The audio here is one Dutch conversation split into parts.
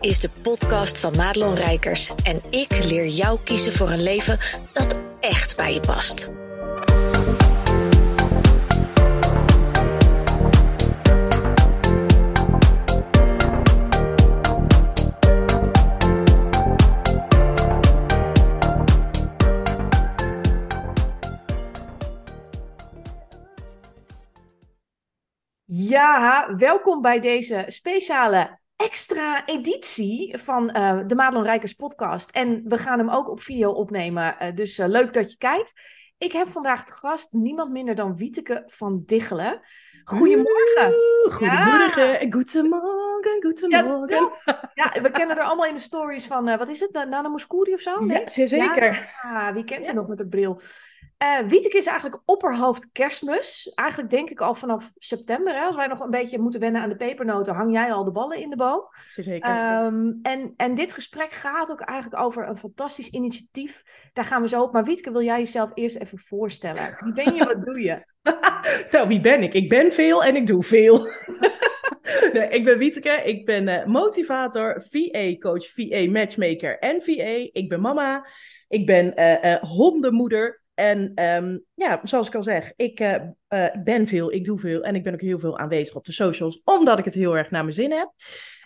is de podcast van Madelon Rijkers en ik leer jou kiezen voor een leven dat echt bij je past. Ja, welkom bij deze speciale extra editie van uh, de Madelon Rijkers podcast. En we gaan hem ook op video opnemen, uh, dus uh, leuk dat je kijkt. Ik heb vandaag te gast niemand minder dan Wieteke van Diggelen. Goedemorgen. Goedemorgen, ja. goedemorgen, goedemorgen. Ja, ja, we kennen er allemaal in de stories van, wat is het, Nana Mouskouri of zo? Nee? Ja, zeker. Ja, wie kent er nog met de bril? Uh, Wieteke is eigenlijk opperhoofd kerstmis. Eigenlijk denk ik al vanaf september. Hè, als wij nog een beetje moeten wennen aan de pepernoten, hang jij al de ballen in de boom. Zeker. Um, en, en dit gesprek gaat ook eigenlijk over een fantastisch initiatief. Daar gaan we zo op. Maar Wieteke, wil jij jezelf eerst even voorstellen? Wie ben je, wat doe je? nou, wie ben ik? Ik ben veel en ik doe veel. nee, ik ben Wieteke, ik ben uh, motivator, VA-coach, VA-matchmaker en VA. Ik ben mama, ik ben uh, hondenmoeder, en um, ja, zoals ik al zeg, ik uh, uh, ben veel, ik doe veel en ik ben ook heel veel aanwezig op de socials, omdat ik het heel erg naar mijn zin heb.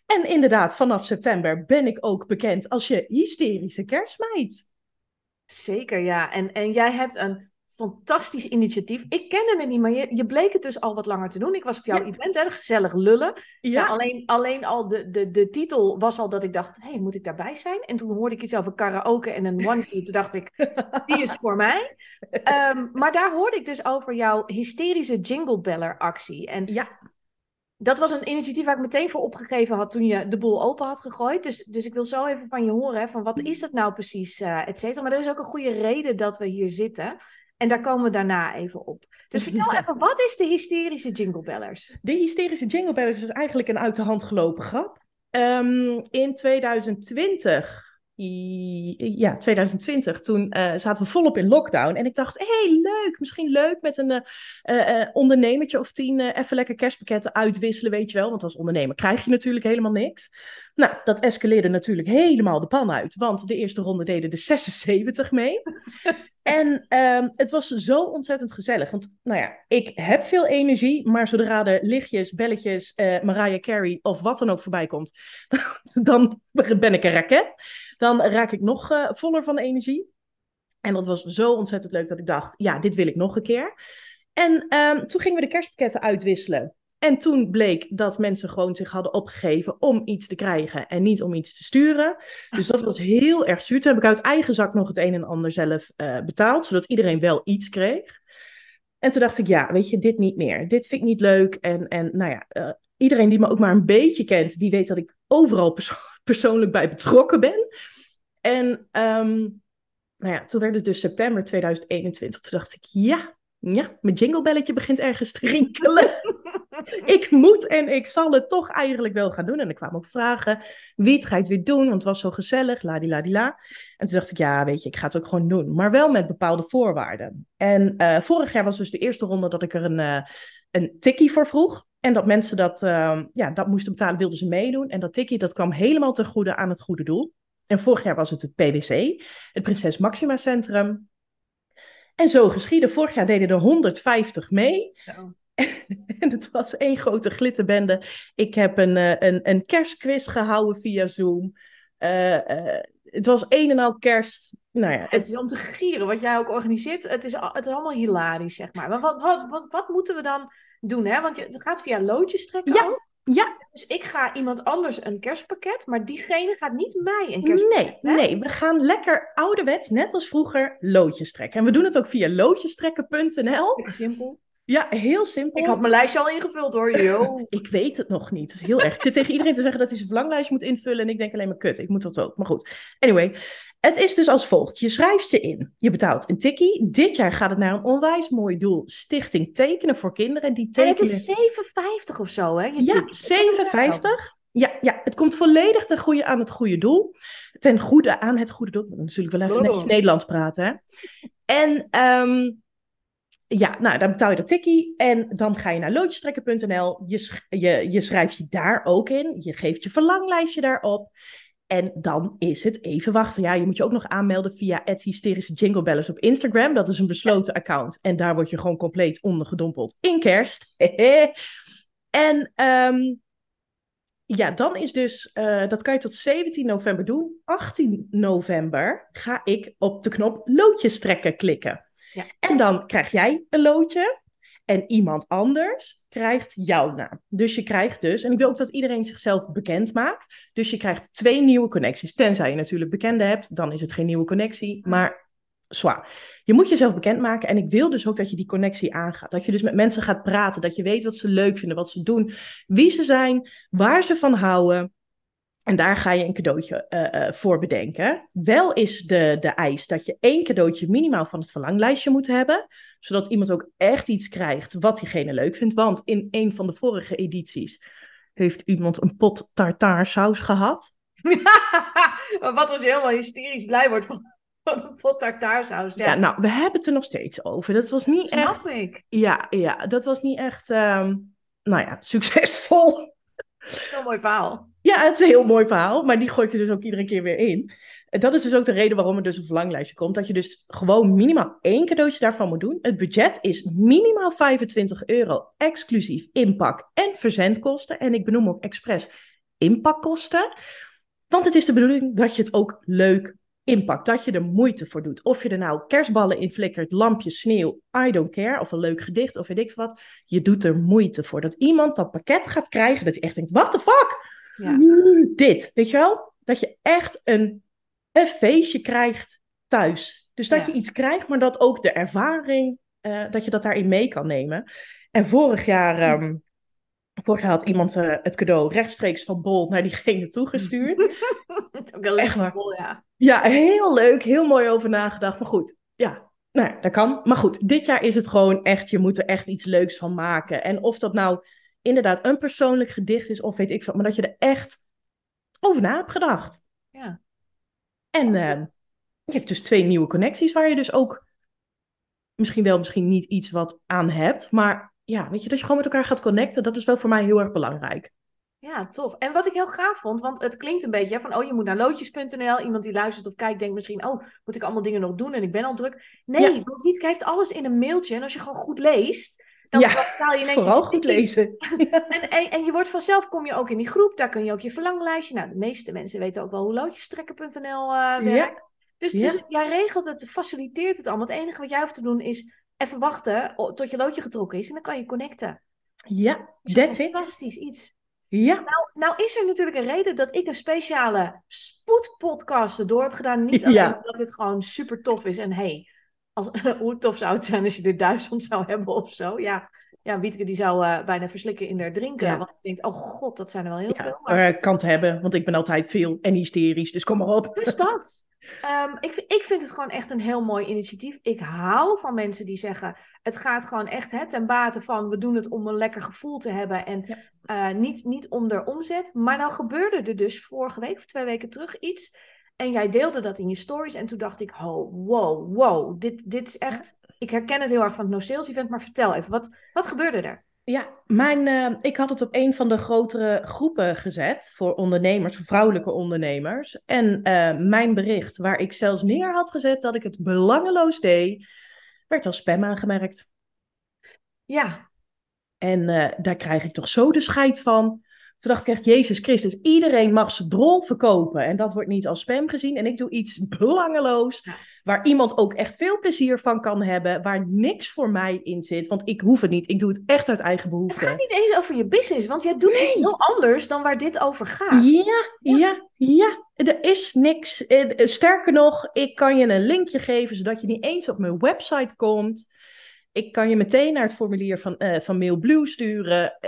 En inderdaad, vanaf september ben ik ook bekend als je hysterische kerstmeid. Zeker, ja. En, en jij hebt een fantastisch initiatief. Ik kende het niet, maar je, je bleek het dus al wat langer te doen. Ik was op jouw ja. event, hè, gezellig lullen. Ja. ja. alleen, alleen al de, de, de titel was al dat ik dacht, hé, hey, moet ik daarbij zijn? En toen hoorde ik iets over karaoke en een onesie. toen dacht ik, die is voor mij. Um, maar daar hoorde ik dus over jouw hysterische jingle beller actie. En ja. Dat was een initiatief waar ik meteen voor opgegeven had toen je de boel open had gegooid. Dus, dus ik wil zo even van je horen, hè, van wat is dat nou precies, uh, et cetera. Maar er is ook een goede reden dat we hier zitten. En daar komen we daarna even op. Dus vertel even, wat is de hysterische jinglebellers? De hysterische jinglebellers is eigenlijk een uit de hand gelopen grap. Um, in 2020 ja, 2020, toen uh, zaten we volop in lockdown. En ik dacht, hé, hey, leuk, misschien leuk met een uh, uh, ondernemertje of tien even lekker kerstpakketten uitwisselen, weet je wel. Want als ondernemer krijg je natuurlijk helemaal niks. Nou, dat escaleerde natuurlijk helemaal de pan uit, want de eerste ronde deden de 76 mee. en um, het was zo ontzettend gezellig, want nou ja, ik heb veel energie, maar zodra er lichtjes, belletjes, Mariah Carey of wat dan ook voorbij komt, dan ben ik een raket dan raak ik nog uh, voller van energie. En dat was zo ontzettend leuk dat ik dacht, ja, dit wil ik nog een keer. En um, toen gingen we de kerstpakketten uitwisselen. En toen bleek dat mensen gewoon zich hadden opgegeven om iets te krijgen en niet om iets te sturen. Dus dat was heel erg zuur. Toen heb ik uit eigen zak nog het een en ander zelf uh, betaald, zodat iedereen wel iets kreeg. En toen dacht ik, ja, weet je, dit niet meer. Dit vind ik niet leuk. En, en nou ja, uh, iedereen die me ook maar een beetje kent, die weet dat ik overal perso persoonlijk bij betrokken ben. En um, nou ja, toen werd het dus september 2021. Toen dacht ik, ja, ja, mijn jinglebelletje begint ergens te rinkelen. ik moet en ik zal het toch eigenlijk wel gaan doen. En er kwamen ook vragen, wie ga je het weer doen? Want het was zo gezellig, ladila. En toen dacht ik, ja, weet je, ik ga het ook gewoon doen. Maar wel met bepaalde voorwaarden. En uh, vorig jaar was dus de eerste ronde dat ik er een, uh, een tikkie voor vroeg. En dat mensen dat, uh, ja, dat moesten betalen, wilden ze meedoen. En dat tikkie, dat kwam helemaal ten goede aan het goede doel. En vorig jaar was het het PwC, het Prinses Maxima Centrum. En zo geschiedde. Vorig jaar deden er 150 mee. Ja. en het was één grote glitterbende. Ik heb een, een, een kerstquiz gehouden via Zoom. Uh, uh, het was een en al kerst. Nou ja, het... het... is om te gieren wat jij ook organiseert. Het is, het is allemaal hilarisch, zeg maar. Maar wat, wat, wat, wat moeten we dan doen? Hè? Want je, het gaat via loodjes trekken. Ja. Ook. Ja. Dus ik ga iemand anders een kerstpakket, maar diegene gaat niet mij een kerstpakket. Nee, nee, we gaan lekker ouderwets, net als vroeger, loodjes trekken. En we doen het ook via loodjestrekken.nl. Simpel. Ja, heel simpel. Ik had mijn lijstje al ingevuld hoor, yo. ik weet het nog niet. Dat is heel erg. Ik zit tegen iedereen te zeggen dat hij zijn verlanglijstje moet invullen. En ik denk alleen maar kut, ik moet dat ook. Maar goed. Anyway, het is dus als volgt. Je schrijft je in. Je betaalt een tikkie. Dit jaar gaat het naar een onwijs mooi doel. Stichting Tekenen voor Kinderen. Die tekenen... En het is 7,50 of zo, hè? Je ja, 7,50. Ja, ja, het komt volledig ten goede aan het goede doel. Ten goede aan het goede doel. Natuurlijk wel even netjes Nederlands praten, hè? En... Um, ja, nou, dan betaal je dat tikkie en dan ga je naar loodjestrekken.nl. Je, je, je schrijft je daar ook in. Je geeft je verlanglijstje daarop. En dan is het even wachten. Ja, je moet je ook nog aanmelden via het hysterische jinglebellers op Instagram. Dat is een besloten account. En daar word je gewoon compleet ondergedompeld in kerst. en um, ja, dan is dus, uh, dat kan je tot 17 november doen. 18 november ga ik op de knop loodjes trekken klikken. Ja. En dan krijg jij een loodje en iemand anders krijgt jouw naam. Dus je krijgt dus, en ik wil ook dat iedereen zichzelf bekend maakt. Dus je krijgt twee nieuwe connecties. Tenzij je natuurlijk bekende hebt, dan is het geen nieuwe connectie. Maar zwaar. Je moet jezelf bekendmaken en ik wil dus ook dat je die connectie aangaat. Dat je dus met mensen gaat praten, dat je weet wat ze leuk vinden, wat ze doen, wie ze zijn, waar ze van houden. En daar ga je een cadeautje uh, uh, voor bedenken. Wel is de, de eis dat je één cadeautje minimaal van het verlanglijstje moet hebben. Zodat iemand ook echt iets krijgt wat diegene leuk vindt. Want in een van de vorige edities heeft iemand een pot tartaar saus gehad. wat als je helemaal hysterisch blij wordt van een pot tartaarsaus. Ja. ja. nou, we hebben het er nog steeds over. Dat was niet echt... ik. Ja, ja, dat was niet echt, um, nou ja, succesvol. Dat is een heel mooi verhaal. Ja, het is een heel mooi verhaal, maar die gooit er dus ook iedere keer weer in. En dat is dus ook de reden waarom er dus een verlanglijstje komt. Dat je dus gewoon minimaal één cadeautje daarvan moet doen. Het budget is minimaal 25 euro, exclusief inpak en verzendkosten. En ik benoem ook expres inpakkosten. Want het is de bedoeling dat je het ook leuk impact, dat je er moeite voor doet. Of je er nou kerstballen in flikkert, lampjes, sneeuw, I don't care, of een leuk gedicht, of weet ik wat. Je doet er moeite voor. Dat iemand dat pakket gaat krijgen, dat hij echt denkt, what the fuck? Ja. Dit, weet je wel? Dat je echt een, een feestje krijgt thuis. Dus dat je iets krijgt, maar dat ook de ervaring, uh, dat je dat daarin mee kan nemen. En vorig jaar... Um, Vorig jaar had iemand uh, het cadeau rechtstreeks van Bol naar diegene toegestuurd. ook een Echt Bol, ja. Ja, heel leuk, heel mooi over nagedacht. Maar goed, ja, nou, dat kan. Maar goed, dit jaar is het gewoon echt, je moet er echt iets leuks van maken. En of dat nou inderdaad een persoonlijk gedicht is of weet ik veel, maar dat je er echt over na hebt gedacht. Ja. En uh, je hebt dus twee nieuwe connecties waar je dus ook misschien wel, misschien niet iets wat aan hebt, maar ja, weet je, dat je gewoon met elkaar gaat connecten, dat is wel voor mij heel erg belangrijk. Ja, tof. En wat ik heel gaaf vond, want het klinkt een beetje van, oh, je moet naar loodjes.nl. Iemand die luistert of kijkt, denkt misschien, oh, moet ik allemaal dingen nog doen en ik ben al druk. Nee, want Wietke heeft alles in een mailtje. En als je gewoon goed leest, dan, ja, je netjes... vooral goed lezen. en, en, en, je wordt vanzelf, kom je ook in die groep, daar kun je ook je verlanglijstje. Nou, de meeste mensen weten ook wel hoe loodjestrekken.nl uh, werkt. Ja. Dus, dus jij regelt het, faciliteert het allemaal. Het enige wat jij hoeft te doen is even wachten tot je loodje getrokken is en dan kan je connecten. Ja, that's it. Fantastisch iets. Ja. Nou, nou is er natuurlijk een reden dat ik een speciale spoedpodcast erdoor heb gedaan. Niet alleen ja. dat dit gewoon super tof is en hey, als, hoe tof zou het zijn als je er duizend zou hebben of zo. Ja, ja Wietke die zou uh, bijna verslikken in haar drinken. Ja. Want ik denk, oh god, dat zijn er wel heel ja, veel. Maar ik kan het hebben, want ik ben altijd veel en hysterisch, dus kom maar op. Dus dat. Um, ik, ik vind het gewoon echt een heel mooi initiatief. Ik hou van mensen die zeggen: het gaat gewoon echt hè, ten bate van we doen het om een lekker gevoel te hebben en ja. uh, niet, niet om de omzet. Maar nou gebeurde er dus vorige week of twee weken terug iets. En jij deelde dat in je stories. En toen dacht ik: oh, wow, wow, dit, dit is echt. Ik herken het heel erg van het No Sales Event, maar vertel even, wat, wat gebeurde er? Ja, mijn, uh, ik had het op een van de grotere groepen gezet voor ondernemers, voor vrouwelijke ondernemers. En uh, mijn bericht, waar ik zelfs neer had gezet dat ik het belangeloos deed, werd als spam aangemerkt. Ja. En uh, daar krijg ik toch zo de scheid van. Toen dacht ik echt, Jezus Christus, iedereen mag zijn drol verkopen. En dat wordt niet als spam gezien. En ik doe iets belangeloos, ja. waar iemand ook echt veel plezier van kan hebben. Waar niks voor mij in zit, want ik hoef het niet. Ik doe het echt uit eigen behoefte. Het gaat niet eens over je business, want jij doet nee. iets heel anders dan waar dit over gaat. Ja, ja, ja. ja. Er is niks. Sterker nog, ik kan je een linkje geven, zodat je niet eens op mijn website komt. Ik kan je meteen naar het formulier van, uh, van MailBlue sturen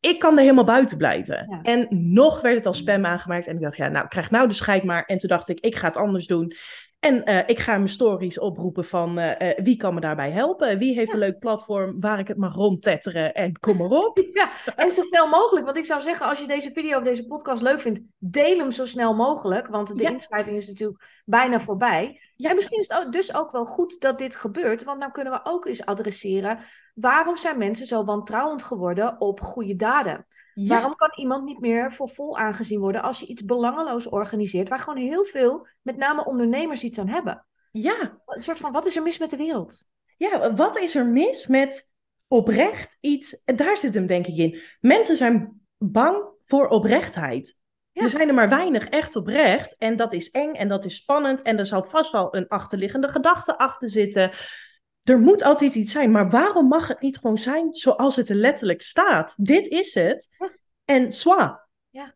ik kan er helemaal buiten blijven. Ja. En nog werd het als spam aangemaakt. En ik dacht, ja, nou, krijg nou de scheid maar. En toen dacht ik, ik ga het anders doen. En uh, ik ga mijn stories oproepen van uh, uh, wie kan me daarbij helpen? Wie heeft ja. een leuk platform waar ik het mag rondtetteren en kom maar op. Ja, en zoveel mogelijk. Want ik zou zeggen, als je deze video of deze podcast leuk vindt, deel hem zo snel mogelijk. Want de ja. inschrijving is natuurlijk bijna voorbij. Ja. En misschien is het dus ook wel goed dat dit gebeurt, want nou kunnen we ook eens adresseren waarom zijn mensen zo wantrouwend geworden op goede daden? Waarom kan iemand niet meer voor vol aangezien worden als je iets belangeloos organiseert, waar gewoon heel veel, met name ondernemers, iets aan hebben? Ja. Een soort van, wat is er mis met de wereld? Ja, wat is er mis met oprecht iets? Daar zit hem denk ik in. Mensen zijn bang voor oprechtheid. Er zijn er maar weinig echt oprecht. En dat is eng en dat is spannend. En er zal vast wel een achterliggende gedachte achter zitten. Er moet altijd iets zijn. Maar waarom mag het niet gewoon zijn zoals het er letterlijk staat? Dit is het. En zwa. Ja.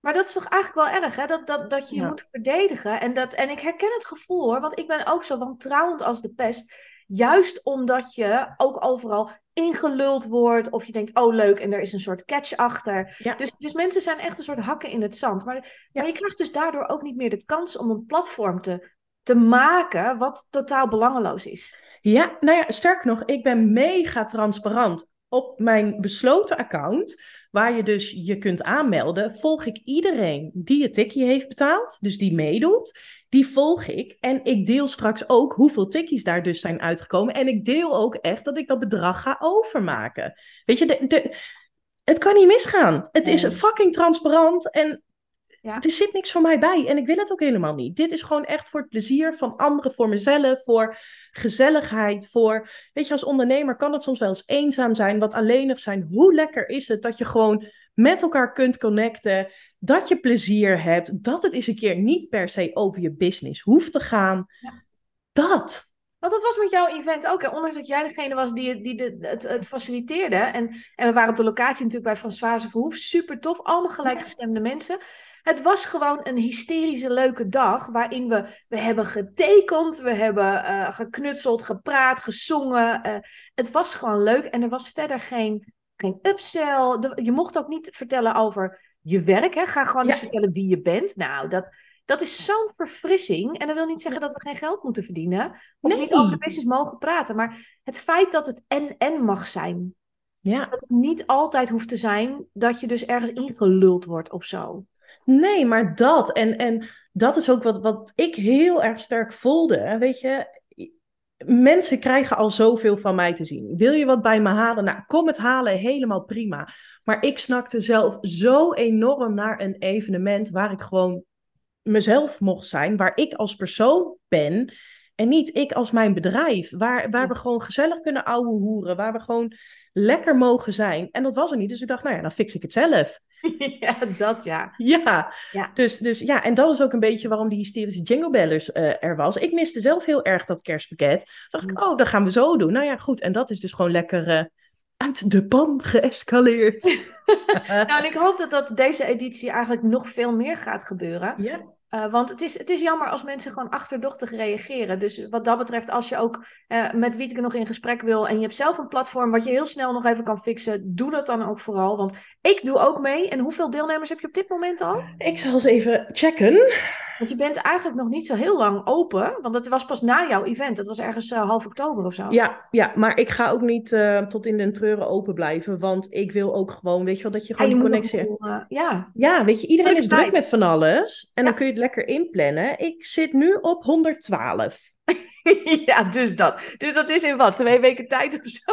Maar dat is toch eigenlijk wel erg, hè? Dat, dat, dat je je moet verdedigen. En, dat, en ik herken het gevoel hoor, want ik ben ook zo wantrouwend als de pest. Juist omdat je ook overal ingeluld wordt. Of je denkt, oh leuk, en er is een soort catch achter. Dus, dus mensen zijn echt een soort hakken in het zand. Maar, maar je krijgt dus daardoor ook niet meer de kans om een platform te, te maken wat totaal belangeloos is. Ja, nou ja, sterker nog, ik ben mega transparant. Op mijn besloten account, waar je dus je kunt aanmelden, volg ik iedereen die het tikkie heeft betaald, dus die meedoet die volg ik. En ik deel straks ook hoeveel tikkies daar dus zijn uitgekomen. En ik deel ook echt dat ik dat bedrag ga overmaken. Weet je, de, de, het kan niet misgaan. Het is fucking transparant en ja. er zit niks voor mij bij. En ik wil het ook helemaal niet. Dit is gewoon echt voor het plezier van anderen, voor mezelf, voor gezelligheid, voor... Weet je, als ondernemer kan het soms wel eens eenzaam zijn, wat alleenig zijn. Hoe lekker is het dat je gewoon met elkaar kunt connecten, dat je plezier hebt, dat het eens een keer niet per se over je business hoeft te gaan. Ja. Dat. Want dat was met jouw event ook, hè? ondanks dat jij degene was die, die de, het, het, faciliteerde. En, en we waren op de locatie natuurlijk bij Françoise Verhoef. Super tof, allemaal gelijkgestemde mensen. Het was gewoon een hysterische leuke dag waarin we, we hebben getekend, we hebben uh, geknutseld, gepraat, gezongen. Uh, het was gewoon leuk en er was verder geen geen upsell. je mocht ook niet vertellen over je werk. Hè? Ga gewoon eens vertellen wie je bent. Nou, dat, dat is zo'n verfrissing. En dat wil niet zeggen dat we geen geld moeten verdienen. Of niet over de business mogen praten. Maar het feit dat het en-en mag zijn. Ja. Dat het niet altijd hoeft te zijn dat je dus ergens ingeluld wordt of zo. Nee, maar dat. En, en dat is ook wat, wat ik heel erg sterk voelde. Weet je, mensen krijgen al zoveel van mij te zien. Wil je wat bij me halen? Nou, kom het halen, helemaal prima. Maar ik snakte zelf zo enorm naar een evenement waar ik gewoon mezelf mocht zijn, waar ik als persoon ben en niet ik als mijn bedrijf, waar, waar we gewoon gezellig kunnen ouwe hoeren, waar we gewoon lekker mogen zijn. En dat was er niet, dus ik dacht, nou ja, dan fix ik het zelf. ja, dat ja. Ja, ja. Dus, dus ja, en dat was ook een beetje waarom die hysterische jingle bellers uh, er was. Ik miste zelf heel erg dat kerstpakket. Toen dacht ik, mm. oh, dat gaan we zo doen. Nou ja, goed. En dat is dus gewoon lekker uh, uit de pan geëscaleerd. nou, en ik hoop dat, dat deze editie eigenlijk nog veel meer gaat gebeuren. Ja. Uh, want het is, het is jammer als mensen gewoon achterdochtig reageren. Dus wat dat betreft, als je ook uh, met Wietke nog in gesprek wil en je hebt zelf een platform wat je heel snel nog even kan fixen, doe dat dan ook vooral. Want ik doe ook mee. En hoeveel deelnemers heb je op dit moment al? Ik zal eens even checken. Want je bent eigenlijk nog niet zo heel lang open, want dat was pas na jouw event. Dat was ergens uh, half oktober of zo. Ja, ja, maar ik ga ook niet uh, tot in de treuren open blijven, want ik wil ook gewoon, weet je wel, dat je gewoon ja, die connectie hebt. Uh, ja. ja, weet je, iedereen is druk met van alles en dan kun je het lekker inplannen. Ik zit nu op 112. ja, dus dat. Dus dat is in wat, twee weken tijd of zo?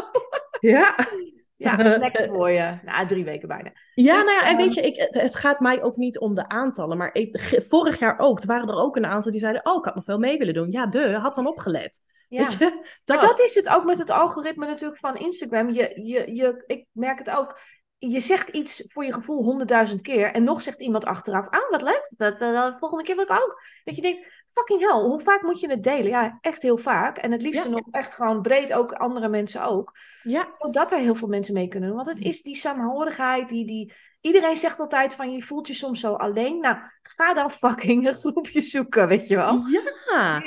ja. Ja, lekker voor je. Nou, drie weken bijna. Ja, dus, nou ja, en weet ehm, je, ik, het gaat mij ook niet om de aantallen. Maar ik, vorig jaar ook, er waren er ook een aantal die zeiden... oh, ik had nog wel mee willen doen. Ja, de, had dan opgelet. Ja. Weet je, dat. Maar dat is het ook met het algoritme natuurlijk van Instagram. Je, je, je, ik merk het ook je zegt iets voor je gevoel honderdduizend keer en nog zegt iemand achteraf, ah, wat leuk, dat, dat, volgende keer wil ik ook. Dat je denkt, fucking hell, hoe vaak moet je het delen? Ja, echt heel vaak. En het liefst nog echt gewoon breed, ook andere mensen ook. Ja. Zodat er heel veel mensen mee kunnen doen. Want het is die saamhorigheid, die, die... Iedereen zegt altijd van, je voelt je soms zo alleen. Nou, ga dan fucking een groepje zoeken, weet je wel. Ja.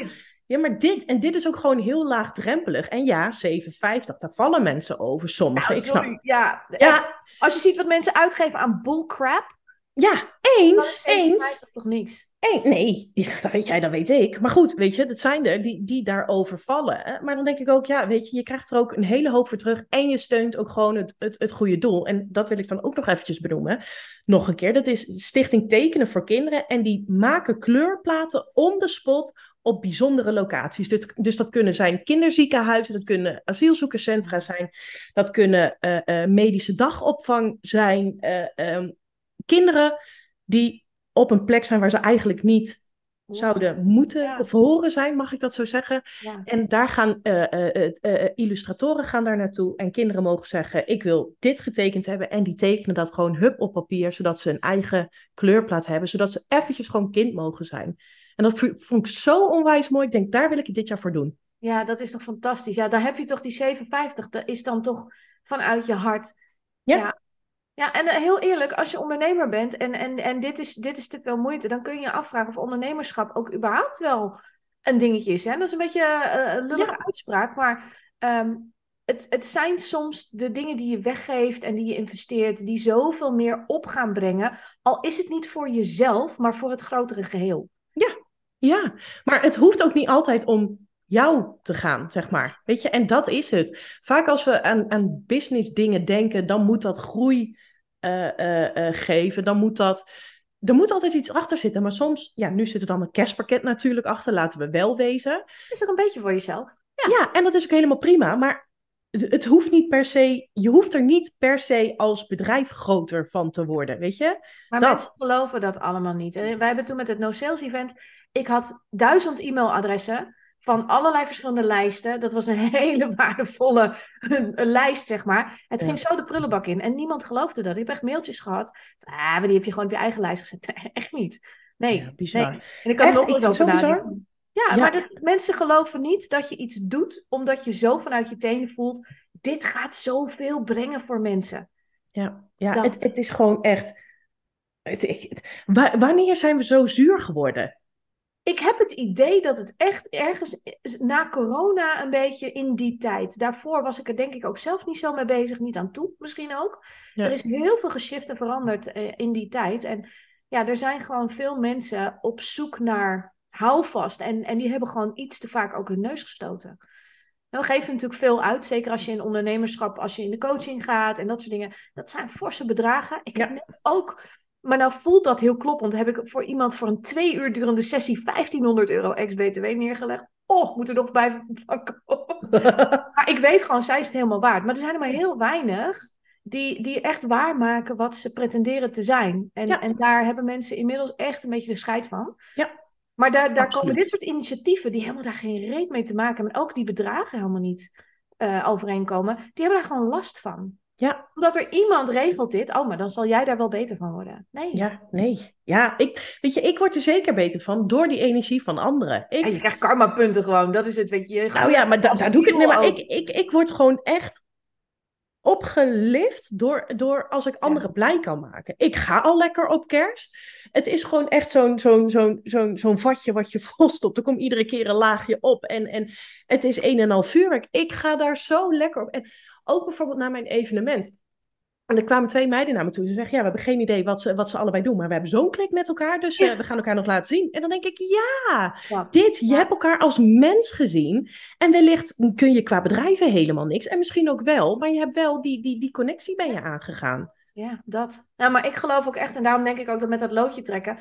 Ja, maar dit, en dit is ook gewoon heel laagdrempelig. En ja, 7,50, daar vallen mensen over, sommigen. Nou, ik snap. Ja, ja. als je ziet wat mensen uitgeven aan bullcrap. Ja, eens, eens. toch niks? Eén, nee, dat weet jij, dat weet ik. Maar goed, weet je, dat zijn er die, die daarover vallen. Maar dan denk ik ook, ja, weet je, je krijgt er ook een hele hoop voor terug. En je steunt ook gewoon het, het, het goede doel. En dat wil ik dan ook nog eventjes benoemen. Nog een keer, dat is Stichting Tekenen voor Kinderen. En die maken kleurplaten on the spot op bijzondere locaties. Dus, dus dat kunnen zijn kinderziekenhuizen, dat kunnen asielzoekerscentra zijn, dat kunnen uh, medische dagopvang zijn. Um, kinderen die op een plek zijn waar ze eigenlijk niet zouden moeten of horen zijn, mag ik dat zo zeggen. En daar gaan illustratoren gaan daar naartoe en kinderen mogen zeggen, ik wil dit getekend hebben en die tekenen dat gewoon hup op papier, zodat ze een eigen kleurplaat hebben, zodat ze eventjes gewoon kind mogen zijn. En dat vond ik zo onwijs mooi. Ik denk, daar wil ik het dit jaar voor doen. Ja, dat is toch fantastisch. Ja, daar heb je toch die 57. Dat is dan toch vanuit je hart. ja. Ja, en heel eerlijk, als je ondernemer bent en, en, en dit, is, dit is te veel moeite, dan kun je je afvragen of ondernemerschap ook überhaupt wel een dingetje is. Hè? Dat is een beetje uh, een lullige uitspraak, maar ehm, het, het zijn soms de dingen die je weggeeft en die je investeert, die zoveel meer op gaan brengen. Al is het niet voor jezelf, maar voor het grotere geheel. Ja, ja. maar het hoeft ook niet altijd om jou te gaan, zeg maar. Weet je, en dat is het. Vaak als we aan, aan business dingen denken, dan moet dat groei uh, geven, dan moet dat. Er moet altijd iets achter zitten, maar soms, ja, nu zit er dan een kerstpakket natuurlijk achter, laten we wel wezen. Het is ook een beetje voor jezelf. Ja. ja, en dat is ook helemaal prima, maar het hoeft niet per se, je hoeft er niet per se als bedrijf groter van te worden, weet je? Maar dat. mensen geloven dat allemaal niet. Wij hebben toen met het No Sales Event, ik had duizend e-mailadressen van allerlei verschillende lijsten. Dat was een hele waardevolle lijst, zeg maar. Het ging zo de prullenbak in en niemand geloofde dat. Ik heb echt mailtjes gehad. Ah, maar die heb je gewoon op je eigen lijst gezet. Echt niet. Nee, ja, bizar. Nee. En ik kan nog eens over nadenken. Ja, maar dat, mensen geloven niet dat je iets doet omdat je zo vanuit je tenen voelt. Dit gaat zoveel brengen voor mensen. Ja, ja het, het is gewoon echt. wanneer zijn we zo zuur geworden? Ik heb het idee dat het echt ergens na corona een beetje in die tijd. Daarvoor was ik er denk ik ook zelf niet zo mee bezig, niet aan toe misschien ook. Er is heel veel geschift en veranderd eh, in die tijd. En ja, er zijn gewoon veel mensen op zoek naar houvast. En, en die hebben gewoon iets te vaak ook hun neus gestoten. Nou, geef je natuurlijk veel uit, zeker als je in ondernemerschap, als je in de coaching gaat en dat soort dingen. Dat zijn forse bedragen. Ik heb net ook maar nou voelt dat heel kloppend. Heb ik voor iemand voor een twee uur durende sessie 1500 euro ex-BTW neergelegd. Oh, moet er nog bij maar ik weet gewoon, zij is het helemaal waard. Maar er zijn er maar heel weinig die, die echt waarmaken wat ze pretenderen te zijn. En, en daar hebben mensen inmiddels echt een beetje de scheid van. Ja. Maar daar, daar komen dit soort initiatieven die helemaal daar geen reet mee te maken hebben. En ook die bedragen helemaal niet uh, overeenkomen. Die hebben daar gewoon last van. Ja. Omdat er iemand regelt dit. Oh, maar dan zal jij daar wel beter van worden. Nee. Ja, nee. Ja, ik, weet je, ik word er zeker beter van door die energie van anderen. Ik... je krijgt karma-punten gewoon. Dat is het, weet je. Nou ja, maar daar doe ik het niet. Maar ik, ik, ik word gewoon echt opgelift door, door als ik anderen blij kan maken. Ik ga al lekker op kerst. Het is gewoon echt zo'n zo'n zo'n zo'n zo'n vatje wat je volstopt. Er komt iedere keer een laagje op. En, en het is een en al vuurwerk. Ik ga daar zo lekker op. En ook bijvoorbeeld na mijn evenement. En er kwamen twee meiden naar me toe. Ze zeggen, ja, we hebben geen idee wat ze, wat ze allebei doen. Maar we hebben zo'n klik met elkaar, dus eh, we gaan elkaar nog laten zien. En dan denk ik, ja, dit, je hebt elkaar als mens gezien. En wellicht kun je qua bedrijven helemaal niks. En misschien ook wel, maar je hebt wel die, die, die connectie ben je aangegaan. Ja, dat. Nou, maar ik geloof ook echt, en daarom denk ik ook dat met dat loodje trekken.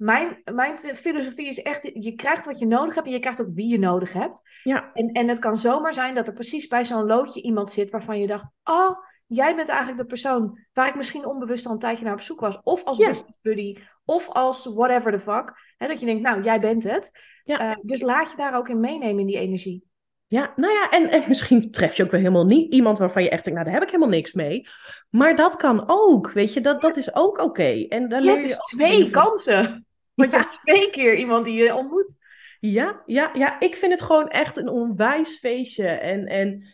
Mijn, mijn filosofie is echt, je krijgt wat je nodig hebt en je krijgt ook wie je nodig hebt. Ja. En, en het kan zomaar zijn dat er precies bij zo'n loodje iemand zit waarvan je dacht, oh, jij bent eigenlijk de persoon waar ik misschien onbewust al een tijdje naar op zoek was. Of als business buddy, of als whatever the fuck. Hè, dat je denkt, nou, jij bent het. Ja. Eh, dus laat je daar ook in meenemen in die energie. Ja, nou ja, en, en misschien tref je ook wel helemaal niet iemand waarvan je echt denkt, nou, daar heb ik helemaal niks mee. Maar dat kan ook, weet je, dat, dat is ook oké. En dan leer je dus twee kansen. Want je hebt twee keer iemand die je ontmoet. Ja, ja, ja, ik vind het gewoon echt een onwijs feestje. En, en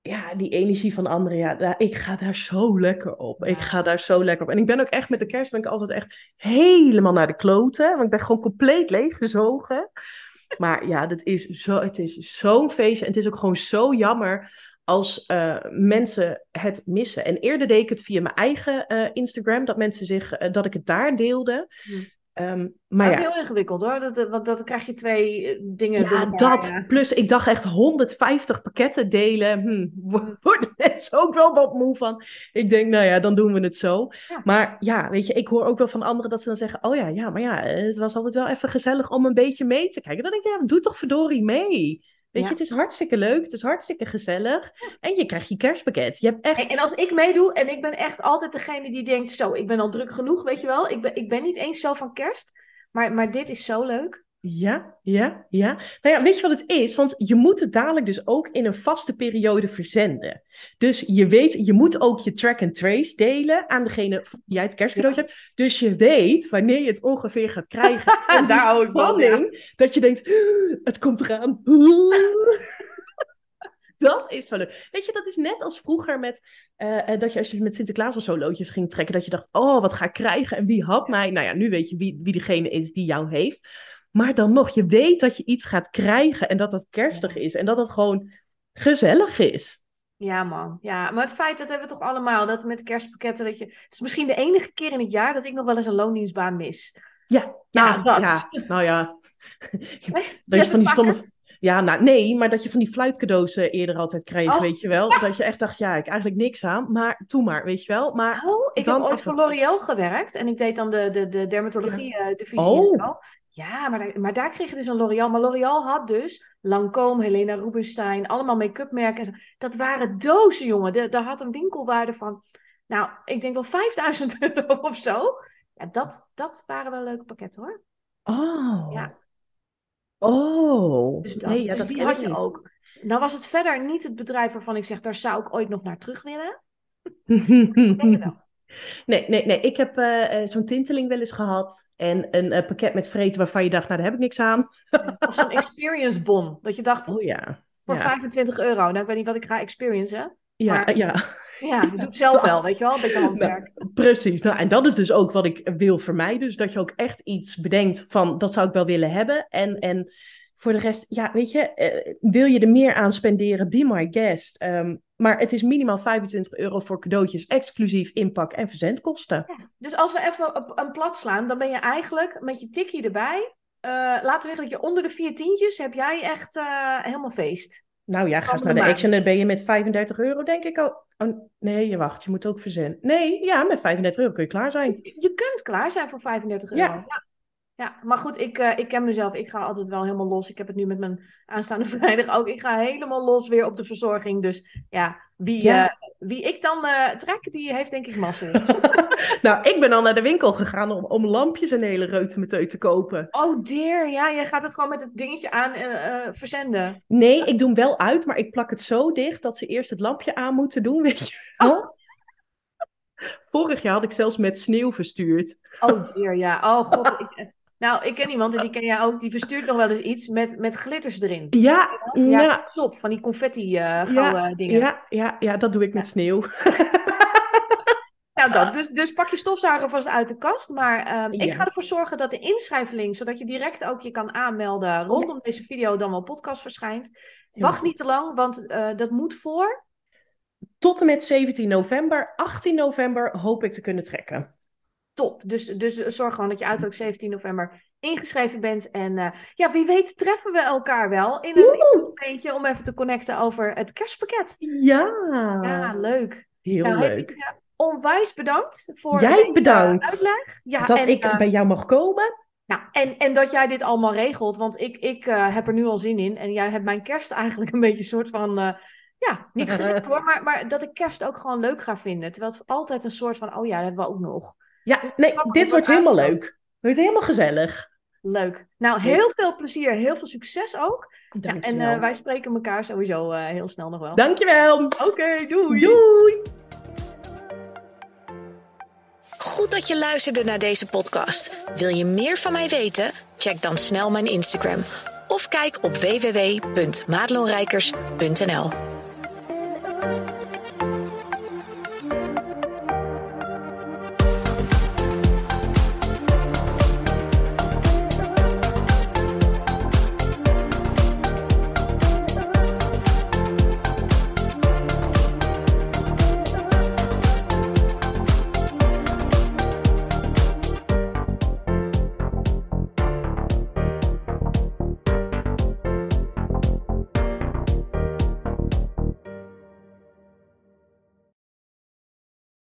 ja, die energie van anderen, ja, ik ga daar zo lekker op. Ik ga daar zo lekker op. En ik ben ook echt met de kerst ben ik altijd echt helemaal naar de kloten. Want ik ben gewoon compleet leeggezogen. Maar ja, dat is zo, het is zo'n feestje. En het is ook gewoon zo jammer als uh, mensen het missen. En eerder deed ik het via mijn eigen uh, Instagram, dat mensen zich, uh, dat ik het daar deelde. Um, maar dat is heel ingewikkeld hoor, dat, want dan krijg je twee eh, dingen ja, Dat. Plus ik dacht echt 150 pakketten delen, hm, worden mensen ook wel wat moe van. Ik denk, nou ja, dan doen we het zo. Maar ja, weet je, ik hoor ook wel van anderen dat ze dan zeggen, oh ja, ja, maar ja, het was altijd wel even gezellig om een beetje mee te kijken. Dan denk ik, ja, doe toch verdorie mee. Weet je, het is hartstikke leuk, het is hartstikke gezellig. En je krijgt je kerstpakket. Je hebt echt... En als ik meedoe, en ik ben echt altijd degene die denkt, zo, ik ben al druk genoeg, weet je wel. Ik ben, ik ben niet eens zo van kerst, maar, maar dit is zo leuk. Ja, ja, ja. Nou ja, weet je wat het is? Want je moet het dadelijk dus ook in een vaste periode verzenden. Dus je weet, je moet ook je track and trace delen aan degene die jij het kerstcadeautje hebt. Dus je weet wanneer je het ongeveer gaat krijgen. En daar hou ik van, ja. Dat je denkt, het komt eraan. dat is zo leuk. Weet je, dat is net als vroeger met uh, dat je als je met Sinterklaas of zo loodjes ging trekken, dat je dacht, oh, wat ga ik krijgen en wie had mij? Nou ja, nu weet je wie, wie degene is die jou heeft. Maar dan nog, je weet dat je iets gaat krijgen en dat dat kerstig is en dat het gewoon gezellig is. Ja, man. Ja, maar het feit dat hebben we toch allemaal, dat met kerstpakketten, dat je... Het is misschien de enige keer in het jaar dat ik nog wel eens een loondienstbaan mis. Ja, nou, ja, dat. nou ja. dat je van die stomme... Ja, nou, nee, maar dat je van die fluitcadeaus uh, eerder altijd kreeg, oh, weet je wel. Dat je echt dacht, ja, ik eigenlijk niks aan, maar toe maar, weet je wel. Maar oh, ik heb ooit voor L'Oréal gewerkt en ik deed dan de, de, de dermatologie-divisie. oh. Ja, maar daar, maar daar kreeg je dus een L'Oréal. Maar L'Oréal had dus Lancôme, Helena Rubinstein, allemaal make-up merken. Dat waren dozen, jongen. daar had een winkelwaarde van, nou, ik denk wel 5000 euro of zo. Ja, dat, dat waren wel leuke pakketten hoor. Oh. Ja. Oh. Dus, dat, nee, ja, dus dat die had je ook. Nou was het verder niet het bedrijf waarvan ik zeg, daar zou ik ooit nog naar terug willen. ik wel. Nee, nee, nee. Ik heb uh, zo'n tinteling wel eens gehad. En een uh, pakket met vreten waarvan je dacht, nou, daar heb ik niks aan. of zo'n experience bon. Dat je dacht, oh, ja. voor ja. 25 euro. Nou, ik weet niet wat ik ga experiencen. Ja, maar, ja. Ja, je doet het zelf wel, weet je wel. Een beetje handwerk. Nou, precies. Nou, en dat is dus ook wat ik wil vermijden. Dus dat je ook echt iets bedenkt van, dat zou ik wel willen hebben. En... en voor de rest, ja, weet je, uh, wil je er meer aan spenderen, be my guest. Um, maar het is minimaal 25 euro voor cadeautjes, exclusief inpak en verzendkosten. Ja, dus als we even op een plat slaan, dan ben je eigenlijk met je tikkie erbij. Uh, laten we zeggen dat je onder de vier tientjes heb jij echt uh, helemaal feest. Nou ja, ga eens naar de Action en ben je met 35 euro, denk ik. Oh, oh, nee, je wacht, je moet ook verzenden. Nee, ja, met 35 euro kun je klaar zijn. Je, je kunt klaar zijn voor 35 euro. Ja. ja. Ja, maar goed, ik, uh, ik ken mezelf. Ik ga altijd wel helemaal los. Ik heb het nu met mijn aanstaande vrijdag ook. Ik ga helemaal los weer op de verzorging. Dus ja, wie, ja. Uh, wie ik dan uh, trek, die heeft denk ik mazzel. nou, ik ben al naar de winkel gegaan om, om lampjes en hele reutemeteu te kopen. Oh dear, ja, je gaat het gewoon met het dingetje aan verzenden. Nee, ik doe hem wel uit, maar ik plak het zo dicht dat ze eerst het lampje aan moeten doen, weet je wel. Oh. Vorig jaar had ik zelfs met sneeuw verstuurd. Oh dear, ja. Oh god, ik, nou, ik ken iemand en die ken jij ook. Die verstuurt nog wel eens iets met, met glitters erin. Ja, ja. ja. Top, van die confetti uh, ja, dingen. Ja, ja, ja, dat doe ik met sneeuw. nou, dat. Dus, dus pak je stofzuiger vast uit de kast. Maar um, ik ga ervoor zorgen dat de inschrijflink, zodat je direct ook je kan aanmelden rondom deze video, dan wel podcast verschijnt. Wacht niet te lang, want uh, dat moet voor. Tot en met 17 november. 18 november hoop ik te kunnen trekken top. Dus, dus zorg gewoon dat je uit ook 17 november ingeschreven bent. En uh, ja, wie weet treffen we elkaar wel in een beetje om even te connecten over het kerstpakket. Ja. Ja, leuk. Heel nou, leuk. Ik, onwijs bedankt voor Jij bedankt. uitleg. Ja, dat ik uh, bij jou mag komen. Nou, en, en dat jij dit allemaal regelt, want ik, ik uh, heb er nu al zin in. En jij hebt mijn kerst eigenlijk een beetje een soort van ja, niet gelukt hoor, maar, maar dat ik kerst ook gewoon leuk ga vinden. Terwijl het altijd een soort van, oh ja, dat hebben we ook nog. Ja, dus nee, dit wordt helemaal leuk. Het wordt helemaal gezellig. Leuk. Nou, heel veel plezier, heel veel succes ook. Ja, en uh, wij spreken elkaar sowieso uh, heel snel nog wel. Dankjewel. Oké, doei. Doei. Goed dat je luisterde naar deze podcast. Wil je meer van mij weten? Check dan snel mijn Instagram of kijk op www.maatloonrijkers.nl.